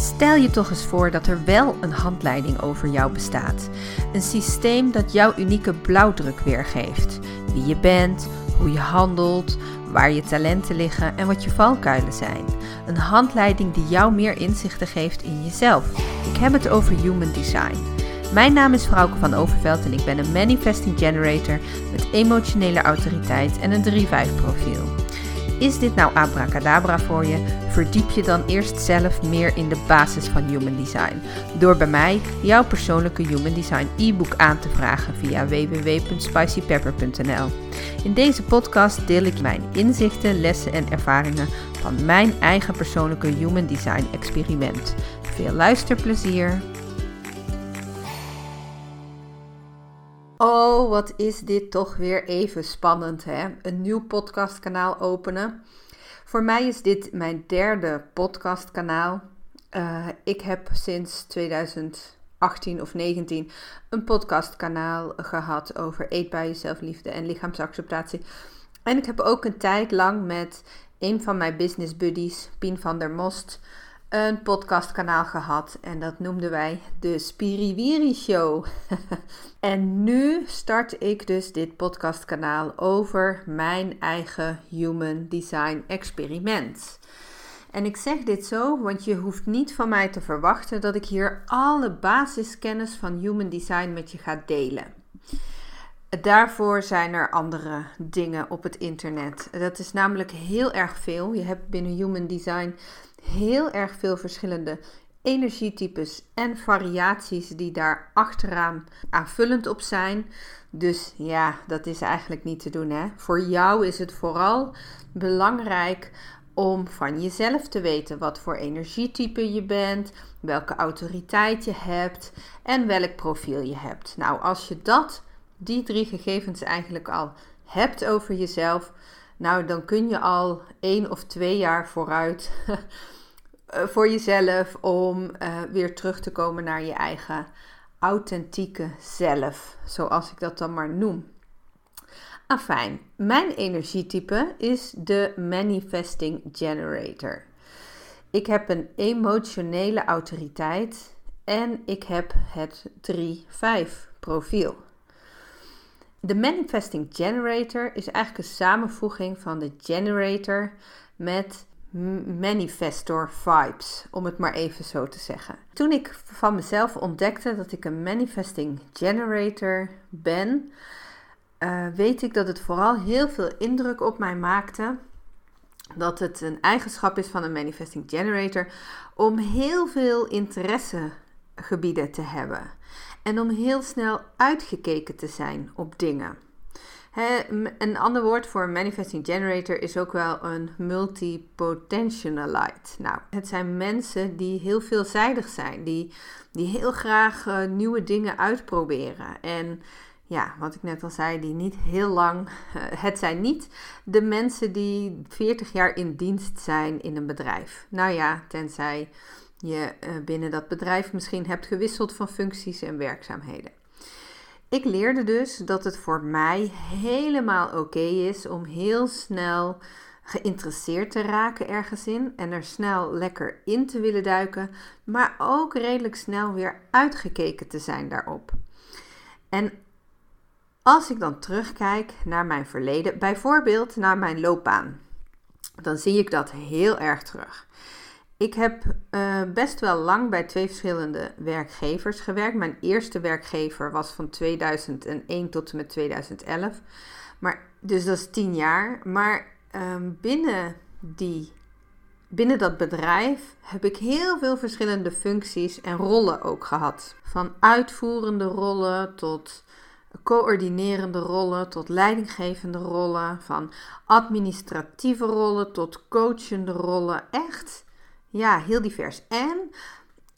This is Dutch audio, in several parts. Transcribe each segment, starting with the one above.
Stel je toch eens voor dat er wel een handleiding over jou bestaat. Een systeem dat jouw unieke blauwdruk weergeeft. Wie je bent, hoe je handelt, waar je talenten liggen en wat je valkuilen zijn. Een handleiding die jou meer inzichten geeft in jezelf. Ik heb het over Human Design. Mijn naam is Frauke van Overveld en ik ben een Manifesting Generator met emotionele autoriteit en een 3-5 profiel. Is dit nou abracadabra voor je? Verdiep je dan eerst zelf meer in de basis van Human Design. Door bij mij jouw persoonlijke Human Design e-book aan te vragen via www.spicypepper.nl. In deze podcast deel ik mijn inzichten, lessen en ervaringen van mijn eigen persoonlijke Human Design experiment. Veel luisterplezier! Oh, wat is dit toch weer even spannend, hè? Een nieuw podcastkanaal openen. Voor mij is dit mijn derde podcastkanaal. Uh, ik heb sinds 2018 of 19 een podcastkanaal gehad over eetbuien, zelfliefde en lichaamsacceptatie. En ik heb ook een tijd lang met een van mijn business buddies, Pien van der Most, een podcastkanaal gehad en dat noemden wij de Spiriwiri Show. en nu start ik dus dit podcastkanaal over mijn eigen Human Design experiment. En ik zeg dit zo, want je hoeft niet van mij te verwachten dat ik hier alle basiskennis van Human Design met je ga delen. Daarvoor zijn er andere dingen op het internet. Dat is namelijk heel erg veel. Je hebt binnen Human Design heel erg veel verschillende energietypes en variaties die daar achteraan aanvullend op zijn. Dus ja, dat is eigenlijk niet te doen. Hè? Voor jou is het vooral belangrijk om van jezelf te weten wat voor energietype je bent, welke autoriteit je hebt en welk profiel je hebt. Nou, als je dat, die drie gegevens eigenlijk al hebt over jezelf, nou dan kun je al één of twee jaar vooruit voor jezelf om uh, weer terug te komen naar je eigen authentieke zelf, zoals ik dat dan maar noem. Afijn, mijn energietype is de Manifesting Generator. Ik heb een emotionele autoriteit en ik heb het 3-5 profiel. De Manifesting Generator is eigenlijk een samenvoeging van de generator met manifestor vibes, om het maar even zo te zeggen. Toen ik van mezelf ontdekte dat ik een manifesting generator ben, uh, weet ik dat het vooral heel veel indruk op mij maakte. Dat het een eigenschap is van een manifesting generator om heel veel interessegebieden te hebben. En om heel snel uitgekeken te zijn op dingen een ander woord voor manifesting generator is ook wel een multipotentialite. Nou, het zijn mensen die heel veelzijdig zijn, die, die heel graag uh, nieuwe dingen uitproberen. En ja, wat ik net al zei, die niet heel lang. Uh, het zijn niet de mensen die 40 jaar in dienst zijn in een bedrijf. Nou ja, tenzij je uh, binnen dat bedrijf misschien hebt gewisseld van functies en werkzaamheden. Ik leerde dus dat het voor mij helemaal oké is om heel snel geïnteresseerd te raken ergens in en er snel lekker in te willen duiken, maar ook redelijk snel weer uitgekeken te zijn daarop. En als ik dan terugkijk naar mijn verleden, bijvoorbeeld naar mijn loopbaan, dan zie ik dat heel erg terug. Ik heb uh, best wel lang bij twee verschillende werkgevers gewerkt. Mijn eerste werkgever was van 2001 tot en met 2011. Maar, dus dat is tien jaar. Maar um, binnen, die, binnen dat bedrijf heb ik heel veel verschillende functies en rollen ook gehad. Van uitvoerende rollen tot coördinerende rollen tot leidinggevende rollen. Van administratieve rollen tot coachende rollen. Echt ja, heel divers. En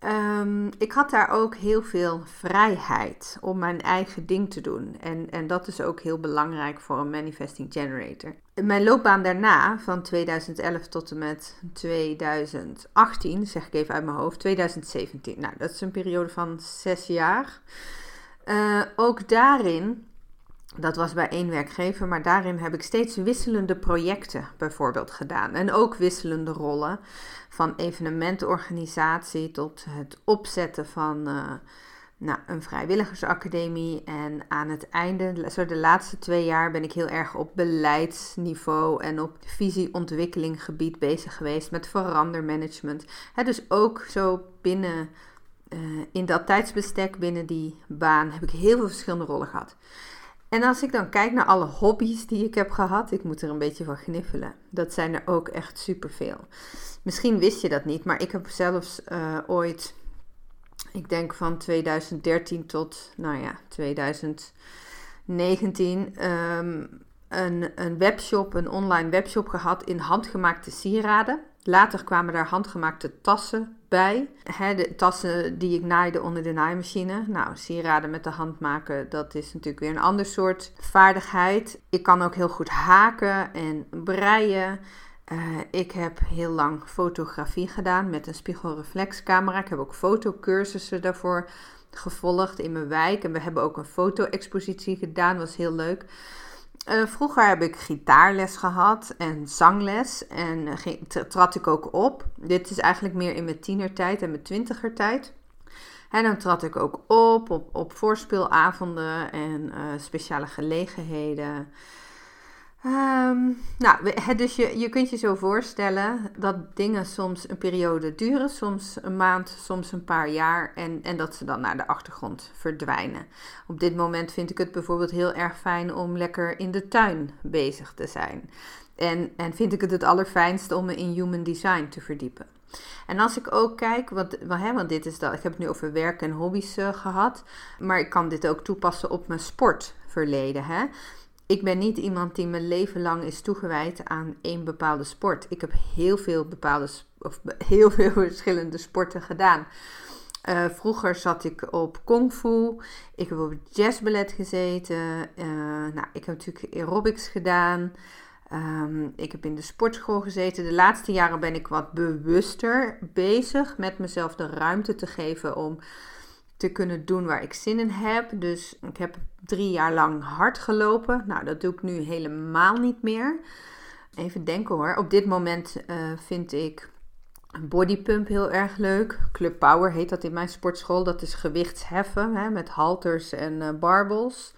um, ik had daar ook heel veel vrijheid om mijn eigen ding te doen. En, en dat is ook heel belangrijk voor een manifesting generator. Mijn loopbaan daarna, van 2011 tot en met 2018, zeg ik even uit mijn hoofd, 2017. Nou, dat is een periode van zes jaar. Uh, ook daarin Dat was bij één werkgever, maar daarin heb ik steeds wisselende projecten bijvoorbeeld gedaan. En ook wisselende rollen. Van evenementenorganisatie tot het opzetten van uh, nou, een vrijwilligersacademie. En aan het einde, zo de laatste twee jaar, ben ik heel erg op beleidsniveau en op visieontwikkelinggebied bezig geweest met verandermanagement. dus ook zo binnen, uh, in dat tijdsbestek, binnen die baan, heb ik heel veel verschillende rollen gehad. En als ik dan kijk naar alle hobby's die ik heb gehad, ik moet er een beetje van gniffelen. Dat zijn er ook echt superveel. Misschien wist je dat niet, maar ik heb zelfs uh, ooit ik denk van 2013 tot, nou ja, 2019, um, een, een webshop, een online webshop gehad in handgemaakte sieraden. Later kwamen daar handgemaakte tassen bij. de tassen die ik naaide onder de naaimachine. Nou, sieraden met de hand maken, dat is natuurlijk weer een ander soort vaardigheid. Ik kan ook heel goed haken en breien. Uh, ik heb heel lang fotografie gedaan met een spiegelreflexcamera. Ik heb ook fotocursussen daarvoor gevolgd in mijn wijk. En we hebben ook een foto-expositie gedaan, was heel leuk. Uh, vroeger heb ik gitaarles gehad en zangles en uh, trad ik ook op. Dit is eigenlijk meer in mijn tienertijd en mijn twintigertijd. En dan trad ik ook op, op, op voorspeelavonden en speciale gelegenheden. Um, nou, dus je, je kunt je zo voorstellen dat dingen soms een periode duren, soms een maand, soms een paar jaar en, en dat ze dan naar de achtergrond verdwijnen. Op dit moment vind ik het bijvoorbeeld heel erg fijn om lekker in de tuin bezig te zijn. En, en vind ik het het allerfijnste om me in human design te verdiepen. En als ik ook kijk, want, want dit is dat, ik heb het nu over werk en hobby's uh, gehad, maar ik kan dit ook toepassen op mijn sportverleden. Hè? Ik ben niet iemand die mijn leven lang is toegewijd aan één bepaalde sport. Ik heb heel veel bepaalde of heel veel verschillende sporten gedaan. Uh, vroeger zat ik op kung fu. Ik heb op jazzballet gezeten. Uh, nou, ik heb natuurlijk aerobics gedaan. Um, ik heb in de sportschool gezeten. De laatste jaren ben ik wat bewuster bezig met mezelf de ruimte te geven om te kunnen doen waar ik zin in heb. Dus ik heb drie jaar lang hard gelopen. Nou, dat doe ik nu helemaal niet meer. Even denken hoor. Op dit moment uh, vind ik bodypump heel erg leuk. Club Power heet dat in mijn sportschool. Dat is gewichtsheffen hè, met halters en uh, barbels.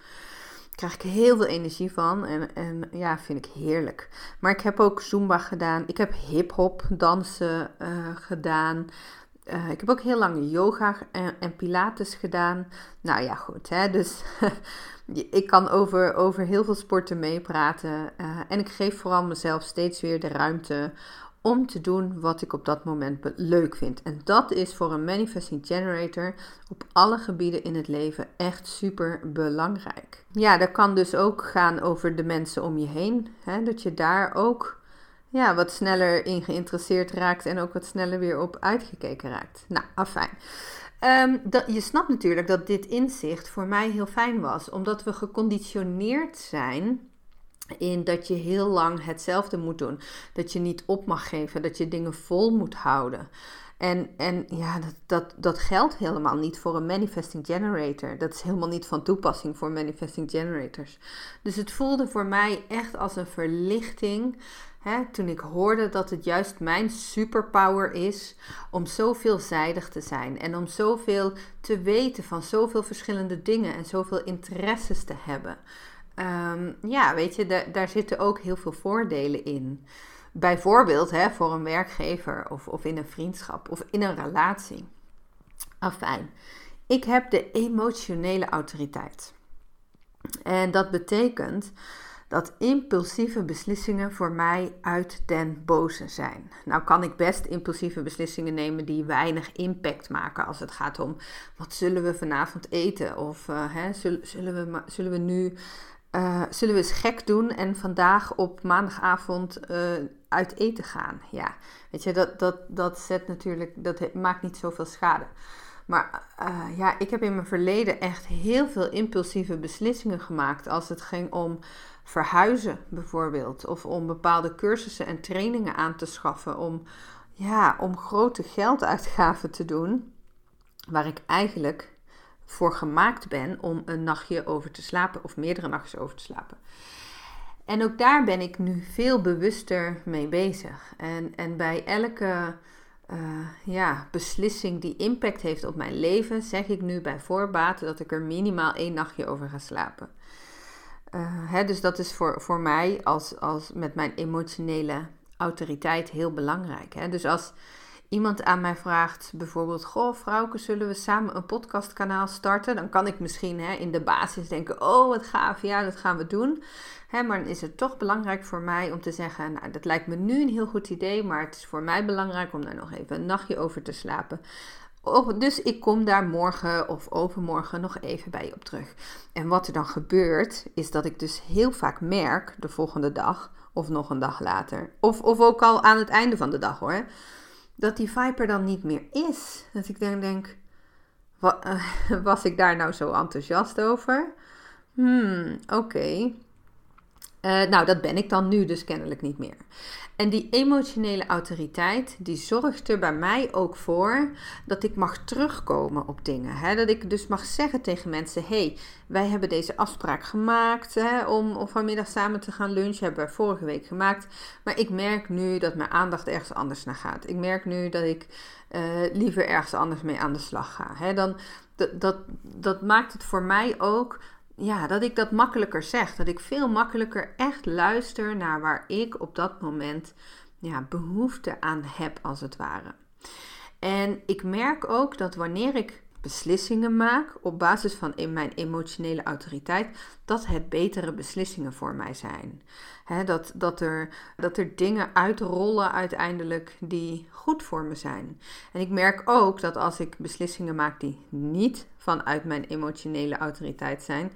Krijg ik heel veel energie van en, en ja, vind ik heerlijk. Maar ik heb ook Zumba gedaan. Ik heb hip-hop dansen uh, gedaan. Uh, ik heb ook heel lang yoga en, en, pilates gedaan. Nou ja, goed. Hè? Dus ik kan over, over heel veel sporten meepraten. Uh, en ik geef vooral mezelf steeds weer de ruimte om te doen wat ik op dat moment leuk vind. En dat is voor een manifesting generator op alle gebieden in het leven echt super belangrijk. Ja, dat kan dus ook gaan over de mensen om je heen. Hè? Dat je daar ook ja, wat sneller in geïnteresseerd raakt en ook wat sneller weer op uitgekeken raakt. Nou, afijn. Um, dat, je snapt natuurlijk dat dit inzicht voor mij heel fijn was, omdat we geconditioneerd zijn in dat je heel lang hetzelfde moet doen. Dat je niet op mag geven, dat je dingen vol moet houden. En, en ja, dat, dat, dat geldt helemaal niet voor een manifesting generator. Dat is helemaal niet van toepassing voor manifesting generators. Dus het voelde voor mij echt als een verlichting Hè, toen ik hoorde dat het juist mijn superpower is om zo veelzijdig te zijn en om zoveel te weten van zoveel verschillende dingen en zoveel interesses te hebben. Um, ja, weet je, daar, daar zitten ook heel veel voordelen in. Bijvoorbeeld hè, voor een werkgever of, of in een vriendschap of in een relatie. Afijn, ik heb de emotionele autoriteit. En dat betekent dat impulsieve beslissingen voor mij uit den boze zijn. Nou kan ik best impulsieve beslissingen nemen die weinig impact maken als het gaat om wat zullen we vanavond eten of uh, hè, zullen, we, zullen we nu uh, zullen we eens gek doen en vandaag op maandagavond uh, uit eten gaan. Ja, weet je, dat, dat, dat zet natuurlijk, dat maakt niet zoveel schade. Maar ja, ik heb in mijn verleden echt heel veel impulsieve beslissingen gemaakt als het ging om verhuizen bijvoorbeeld. Of om bepaalde cursussen en trainingen aan te schaffen. Om, ja, om grote gelduitgaven te doen. Waar ik eigenlijk voor gemaakt ben om een nachtje over te slapen of meerdere nachtjes over te slapen. En ook daar ben ik nu veel bewuster mee bezig. En, en bij elke uh, ja, beslissing die impact heeft op mijn leven, zeg ik nu bij voorbaat dat ik er minimaal één nachtje over ga slapen. Uh, hè, dus dat is voor, voor mij als, als met mijn emotionele autoriteit heel belangrijk. Hè? Dus als iemand aan mij vraagt, bijvoorbeeld: Goh, vrouwke, zullen we samen een podcastkanaal starten? Dan kan ik misschien hè, in de basis denken: Oh, wat gaaf, ja, dat gaan we doen. Hè, maar dan is het toch belangrijk voor mij om te zeggen: Nou, dat lijkt me nu een heel goed idee, maar het is voor mij belangrijk om daar nog even een nachtje over te slapen. Dus ik kom daar morgen of overmorgen nog even bij je op terug. En wat er dan gebeurt, is dat ik dus heel vaak merk de volgende dag of nog een dag later, of, of ook al aan het einde van de dag hoor, dat die Viper dan niet meer is. Dat ik dan denk, wat, was ik daar nou zo enthousiast over? Hmm, oké. Eh, nou, dat ben ik dan nu dus kennelijk niet meer. En die emotionele autoriteit, die zorgt er bij mij ook voor dat ik mag terugkomen op dingen. Hè? Dat ik dus mag zeggen tegen mensen: hey, wij hebben deze afspraak gemaakt hè, om, vanmiddag samen te gaan lunchen. Hebben we vorige week gemaakt. Maar ik merk nu dat mijn aandacht ergens anders naar gaat. Ik merk nu dat ik uh, liever ergens anders mee aan de slag ga. Hè? Dan, dat, dat, dat maakt het voor mij ook ja, dat ik dat makkelijker zeg. Dat ik veel makkelijker echt luister naar waar ik op dat moment ja, behoefte aan heb, als het ware. En ik merk ook dat wanneer ik beslissingen maak op basis van mijn emotionele autoriteit, dat het betere beslissingen voor mij zijn. dat, dat, er, dat er dingen uitrollen uiteindelijk die goed voor me zijn. En ik merk ook dat als ik beslissingen maak die niet vanuit mijn emotionele autoriteit zijn,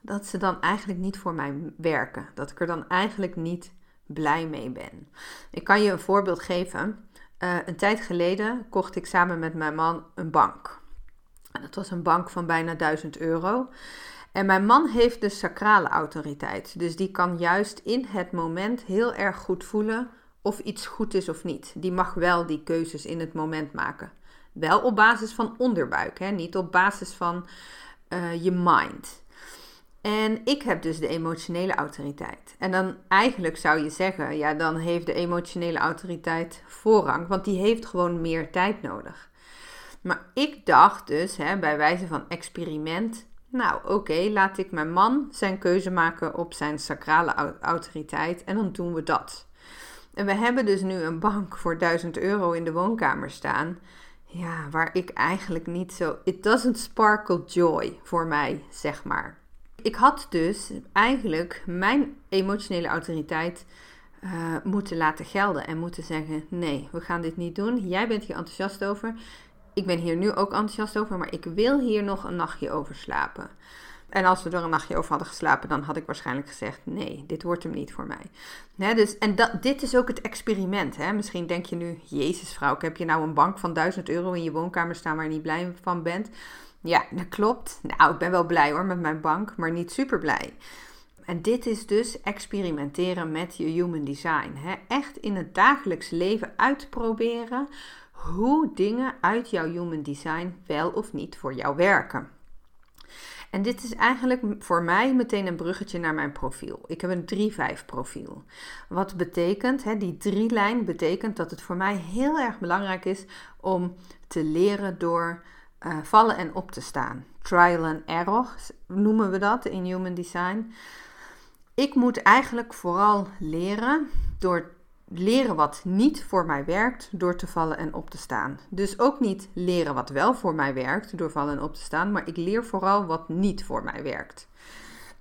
dat ze dan eigenlijk niet voor mij werken. Dat ik er dan eigenlijk niet blij mee ben. Ik kan je een voorbeeld geven. Uh, een tijd geleden kocht ik samen met mijn man een bank. En dat was een bank van bijna 1000 euro. En mijn man heeft de sacrale autoriteit. Dus die kan juist in het moment heel erg goed voelen of iets goed is of niet. Die mag wel die keuzes in het moment maken. Wel op basis van onderbuik, hè? niet op basis van uh, je mind. En ik heb dus de emotionele autoriteit. En dan eigenlijk zou je zeggen, ja, dan heeft de emotionele autoriteit voorrang, want die heeft gewoon meer tijd nodig. Maar ik dacht dus, hè, bij wijze van experiment, nou oké, laat ik mijn man zijn keuze maken op zijn sacrale autoriteit en dan doen we dat. En we hebben dus nu een bank voor 1000 euro in de woonkamer staan. Ja, waar ik eigenlijk niet zo. It doesn't sparkle joy voor mij, zeg maar. Ik had dus eigenlijk mijn emotionele autoriteit uh, moeten laten gelden en moeten zeggen: nee, we gaan dit niet doen. Jij bent hier enthousiast over. Ik ben hier nu ook enthousiast over, maar ik wil hier nog een nachtje over slapen. En als we er een nachtje over hadden geslapen, dan had ik waarschijnlijk gezegd: nee, dit wordt hem niet voor mij. dus, en dat, dit is ook het experiment. Hè? Misschien denk je nu: Jezus, vrouw, heb je nou een bank van 1000 euro in je woonkamer staan waar je niet blij van bent? Ja, dat klopt. Nou, ik ben wel blij hoor met mijn bank, maar niet super blij. En dit is dus experimenteren met je human design. Hè? Echt in het dagelijks leven uitproberen hoe dingen uit jouw human design wel of niet voor jou werken. En dit is eigenlijk voor mij meteen een bruggetje naar mijn profiel. Ik heb een 3-5 profiel. Wat betekent, hè, die drie lijn betekent dat het voor mij heel erg belangrijk is om te leren door uh, vallen en op te staan. Trial and error noemen we dat in Human Design. Ik moet eigenlijk vooral leren door leren wat niet voor mij werkt door te vallen en op te staan. Dus ook niet leren wat wel voor mij werkt door vallen en op te staan, maar ik leer vooral wat niet voor mij werkt.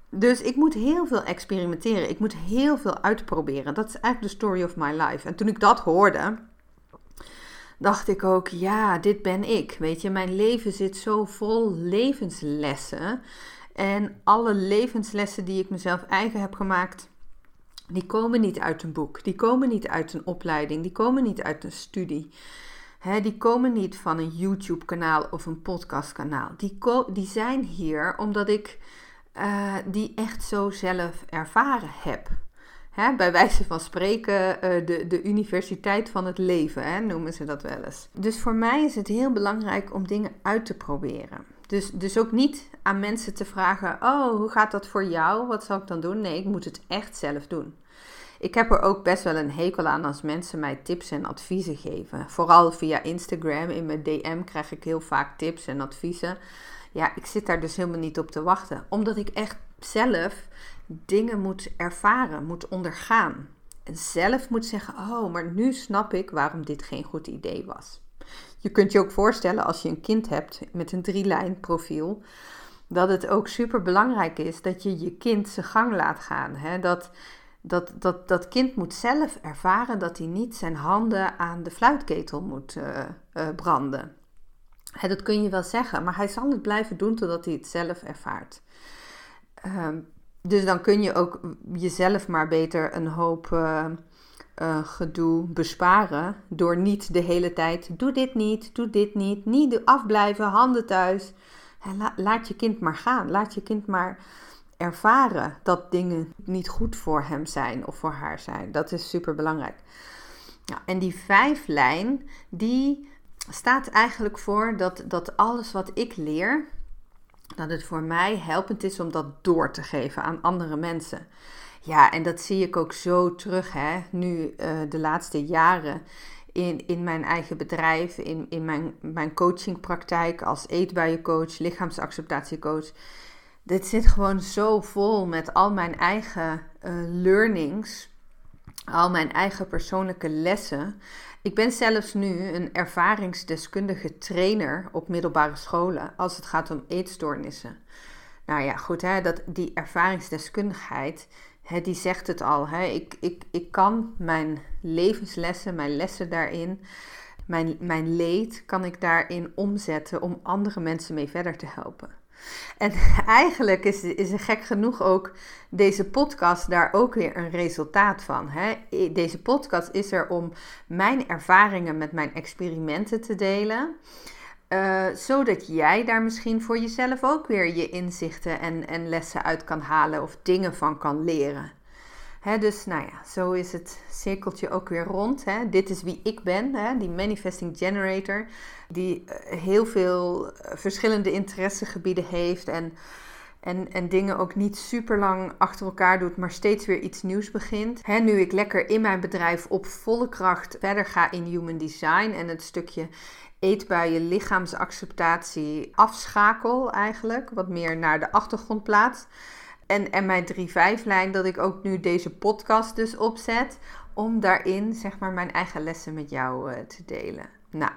Dus ik moet heel veel experimenteren. Ik moet heel veel uitproberen. Dat is eigenlijk de story of my life. En toen ik dat hoorde, dacht ik ook, ja, dit ben ik. Weet je, mijn leven zit zo vol levenslessen. En alle levenslessen die ik mezelf eigen heb gemaakt, die komen niet uit een boek. Die komen niet uit een opleiding. Die komen niet uit een studie. die komen niet van een YouTube-kanaal of een podcastkanaal. Die, die zijn hier omdat ik uh, die echt zo zelf ervaren heb bij wijze van spreken uh, de, de universiteit van het leven, noemen ze dat wel eens. Dus voor mij is het heel belangrijk om dingen uit te proberen. Dus, dus ook niet aan mensen te vragen: Oh, hoe gaat dat voor jou? Wat zal ik dan doen? Nee, ik moet het echt zelf doen. Ik heb er ook best wel een hekel aan als mensen mij tips en adviezen geven. Vooral via Instagram. In mijn DM krijg ik heel vaak tips en adviezen. Ja, ik zit daar dus helemaal niet op te wachten. Omdat ik echt zelf dingen moet ervaren, moet ondergaan. En zelf moet zeggen: Oh, maar nu snap ik waarom dit geen goed idee was. Je kunt je ook voorstellen als je een kind hebt met een drie-lijn profiel, dat het ook super belangrijk is dat je je kind zijn gang laat gaan. Hè? Dat, dat, dat dat kind moet zelf ervaren dat hij niet zijn handen aan de fluitketel moet uh, uh, branden. Hè, dat kun je wel zeggen, maar hij zal het blijven doen totdat hij het zelf ervaart. Uh, dus dan kun je ook jezelf maar beter een hoop uh, gedoe besparen. Door niet de hele tijd, doe dit niet, doe dit niet, niet afblijven, handen thuis. La, laat je kind maar gaan. Laat je kind maar ervaren dat dingen niet goed voor hem zijn of voor haar zijn. Dat is super belangrijk. En die vijflijn, die staat eigenlijk voor dat, dat alles wat ik leer, dat het voor mij helpend is om dat door te geven aan andere mensen. Ja, en dat zie ik ook zo terug, hè, nu uh, de laatste jaren in, in mijn eigen bedrijf, in, in mijn, mijn coachingpraktijk als eetbuiencoach, lichaamsacceptatiecoach. Dit zit gewoon zo vol met al mijn eigen uh, learnings, al mijn eigen persoonlijke lessen. Ik ben zelfs nu een ervaringsdeskundige trainer op middelbare scholen als het gaat om eetstoornissen. Nou ja, goed, hè, dat, die ervaringsdeskundigheid, die zegt het al. Ik, ik, ik kan mijn levenslessen, mijn lessen daarin, mijn, mijn leed, kan ik daarin omzetten om andere mensen mee verder te helpen. En eigenlijk is, is er gek genoeg ook deze podcast daar ook weer een resultaat van. Hè? Deze podcast is er om mijn ervaringen met mijn experimenten te delen. Uh, zodat jij daar misschien voor jezelf ook weer je inzichten en, en lessen uit kan halen of dingen van kan leren dus nou ja, zo is het cirkeltje ook weer rond. Dit is wie ik ben, die manifesting generator, die eh, heel veel eh, verschillende interessegebieden heeft en, en, en dingen ook niet super lang achter elkaar doet, maar steeds weer iets nieuws begint. nu ik lekker in mijn bedrijf op volle kracht verder ga in human design en het stukje eetbuien, lichaamsacceptatie afschakel eigenlijk, wat meer naar de achtergrond plaats. En, en mijn 3-5-lijn, dat ik ook nu deze podcast dus opzet. Om daarin, zeg maar, mijn eigen lessen met jou uh, te delen. Nou,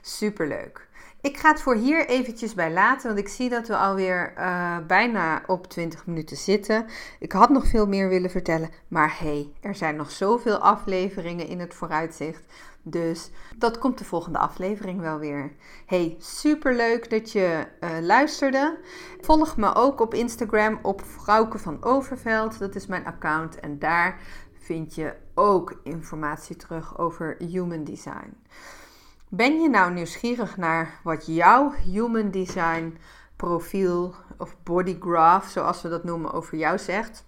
superleuk. Ik ga het voor hier eventjes bij laten, want ik zie dat we alweer uh, bijna op 20 minuten zitten. Ik had nog veel meer willen vertellen, maar hey, er zijn nog zoveel afleveringen in het vooruitzicht. Dus dat komt de volgende aflevering wel weer. Hey, super leuk dat je uh, luisterde. Volg me ook op Instagram op Vrouwke van Overveld. Dat is mijn account en daar vind je ook informatie terug over human design. Ben je nou nieuwsgierig naar wat jouw human design profiel of body graph, zoals we dat noemen, over jou zegt?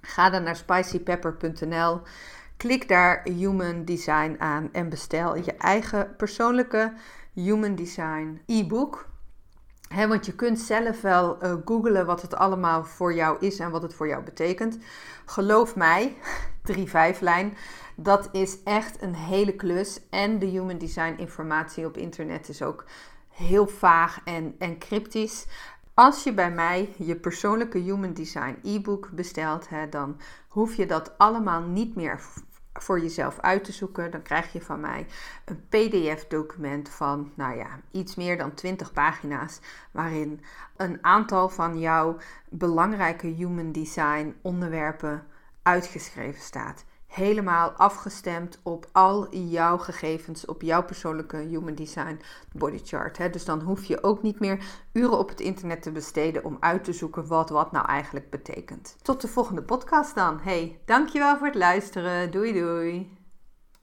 Ga dan naar spicypepper.nl. Klik daar Human Design aan en bestel je eigen persoonlijke Human Design e-book. want je kunt zelf wel uh, googlen wat het allemaal voor jou is en wat het voor jou betekent. Geloof mij, 3-5 lijn, dat is echt een hele klus. En de Human Design informatie op internet is ook heel vaag en, en cryptisch. Als je bij mij je persoonlijke Human Design e-book bestelt, hè, dan hoef je dat allemaal niet meer voor jezelf uit te zoeken. Dan krijg je van mij een PDF-document van, nou ja, iets meer dan 20 pagina's, waarin een aantal van jouw belangrijke Human Design onderwerpen uitgeschreven staat helemaal afgestemd op al jouw gegevens, op jouw persoonlijke Human Design Body Chart. Hè? Dus dan hoef je ook niet meer uren op het internet te besteden om uit te zoeken wat wat nou eigenlijk betekent. Tot de volgende podcast dan. Hey, dankjewel voor het luisteren. Doei doei.